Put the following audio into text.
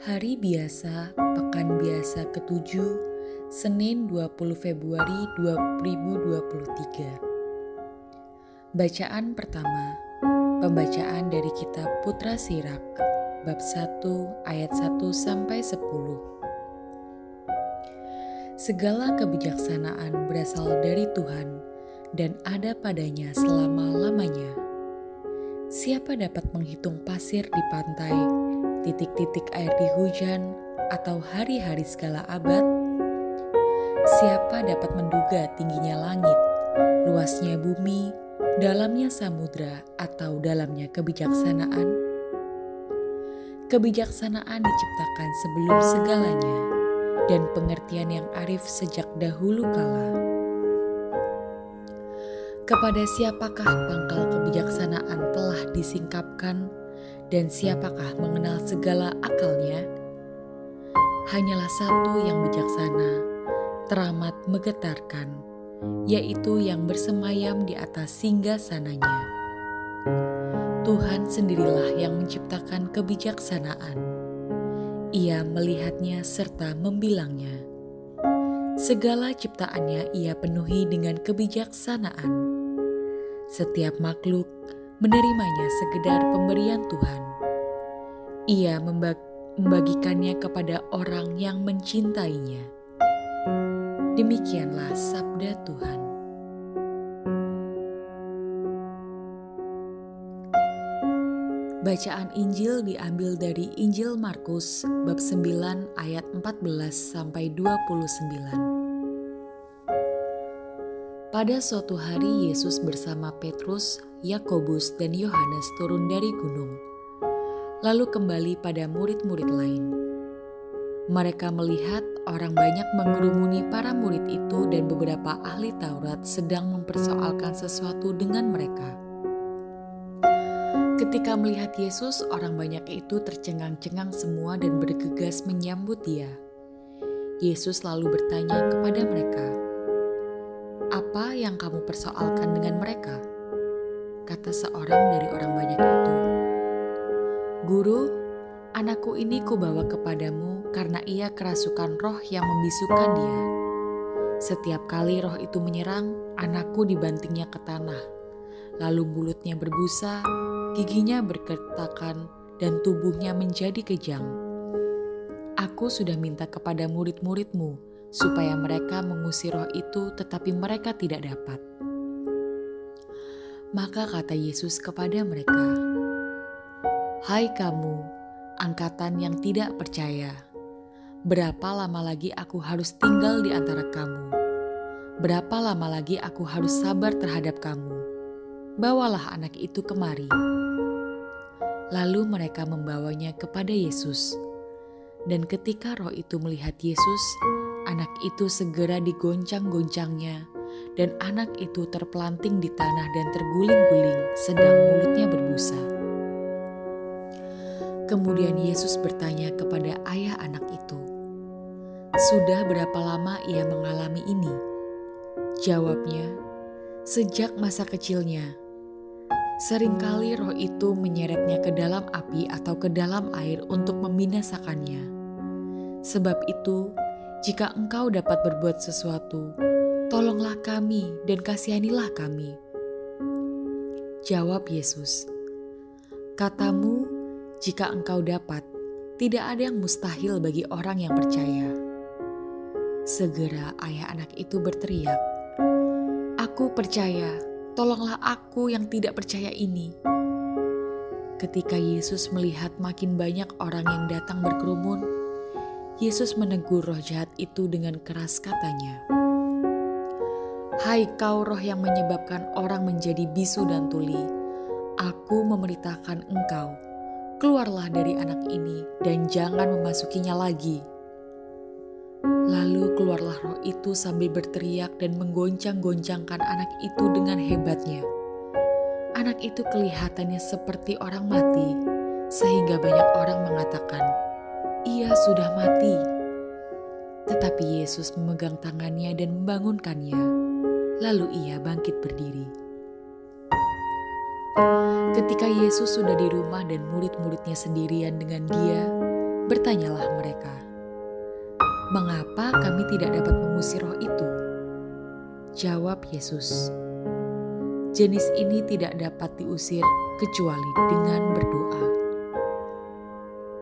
Hari biasa, pekan biasa ketujuh, Senin 20 Februari 2023. Bacaan pertama, pembacaan dari kitab Putra Sirak, bab 1 ayat 1 sampai 10. Segala kebijaksanaan berasal dari Tuhan dan ada padanya selama-lamanya. Siapa dapat menghitung pasir di pantai, titik-titik air di hujan, atau hari-hari segala abad? Siapa dapat menduga tingginya langit, luasnya bumi, dalamnya samudra, atau dalamnya kebijaksanaan? Kebijaksanaan diciptakan sebelum segalanya, dan pengertian yang arif sejak dahulu kala. Kepada siapakah pangkal kebijaksanaan telah disingkapkan, dan siapakah mengenal segala akalnya? Hanyalah satu yang bijaksana, teramat menggetarkan, yaitu yang bersemayam di atas singgah sananya. Tuhan sendirilah yang menciptakan kebijaksanaan. Ia melihatnya serta membilangnya. Segala ciptaannya ia penuhi dengan kebijaksanaan. Setiap makhluk menerimanya segedar pemberian Tuhan. Ia membagikannya kepada orang yang mencintainya. Demikianlah sabda Tuhan. Bacaan Injil diambil dari Injil Markus bab 9 ayat 14 sampai 29. Pada suatu hari Yesus bersama Petrus, Yakobus, dan Yohanes turun dari gunung, lalu kembali pada murid-murid lain. Mereka melihat orang banyak mengerumuni para murid itu dan beberapa ahli Taurat sedang mempersoalkan sesuatu dengan mereka. Ketika melihat Yesus, orang banyak itu tercengang-cengang semua dan bergegas menyambut Dia. Yesus lalu bertanya kepada mereka, "Apa yang kamu persoalkan dengan mereka?" Kata seorang dari orang banyak itu, "Guru, anakku ini kubawa kepadamu karena ia kerasukan roh yang membisukan dia. Setiap kali roh itu menyerang, anakku dibantingnya ke tanah, lalu mulutnya berbusa." giginya berkertakan, dan tubuhnya menjadi kejang. Aku sudah minta kepada murid-muridmu supaya mereka mengusir roh itu, tetapi mereka tidak dapat. Maka kata Yesus kepada mereka, "Hai kamu, angkatan yang tidak percaya, berapa lama lagi aku harus tinggal di antara kamu? Berapa lama lagi aku harus sabar terhadap kamu? Bawalah anak itu kemari." Lalu mereka membawanya kepada Yesus. Dan ketika roh itu melihat Yesus, anak itu segera digoncang-goncangnya, dan anak itu terpelanting di tanah dan terguling-guling, sedang mulutnya berbusa. Kemudian Yesus bertanya kepada ayah anak itu, "Sudah berapa lama ia mengalami ini?" Jawabnya, "Sejak masa kecilnya." Seringkali roh itu menyeretnya ke dalam api atau ke dalam air untuk membinasakannya. Sebab itu, jika engkau dapat berbuat sesuatu, tolonglah kami dan kasihanilah kami. Jawab Yesus, Katamu, jika engkau dapat, tidak ada yang mustahil bagi orang yang percaya. Segera ayah anak itu berteriak, Aku percaya, tolonglah aku yang tidak percaya ini. Ketika Yesus melihat makin banyak orang yang datang berkerumun, Yesus menegur roh jahat itu dengan keras katanya, Hai kau roh yang menyebabkan orang menjadi bisu dan tuli, aku memerintahkan engkau, keluarlah dari anak ini dan jangan memasukinya lagi.' Lalu keluarlah roh itu sambil berteriak dan menggoncang-goncangkan anak itu dengan hebatnya. Anak itu kelihatannya seperti orang mati, sehingga banyak orang mengatakan, "Ia sudah mati." Tetapi Yesus memegang tangannya dan membangunkannya. Lalu ia bangkit berdiri. Ketika Yesus sudah di rumah dan murid-muridnya sendirian dengan Dia, Bertanyalah mereka, "Mengapa kami tidak dapat mengusir roh itu?" Jawab Yesus, "Jenis ini tidak dapat diusir kecuali dengan berdoa."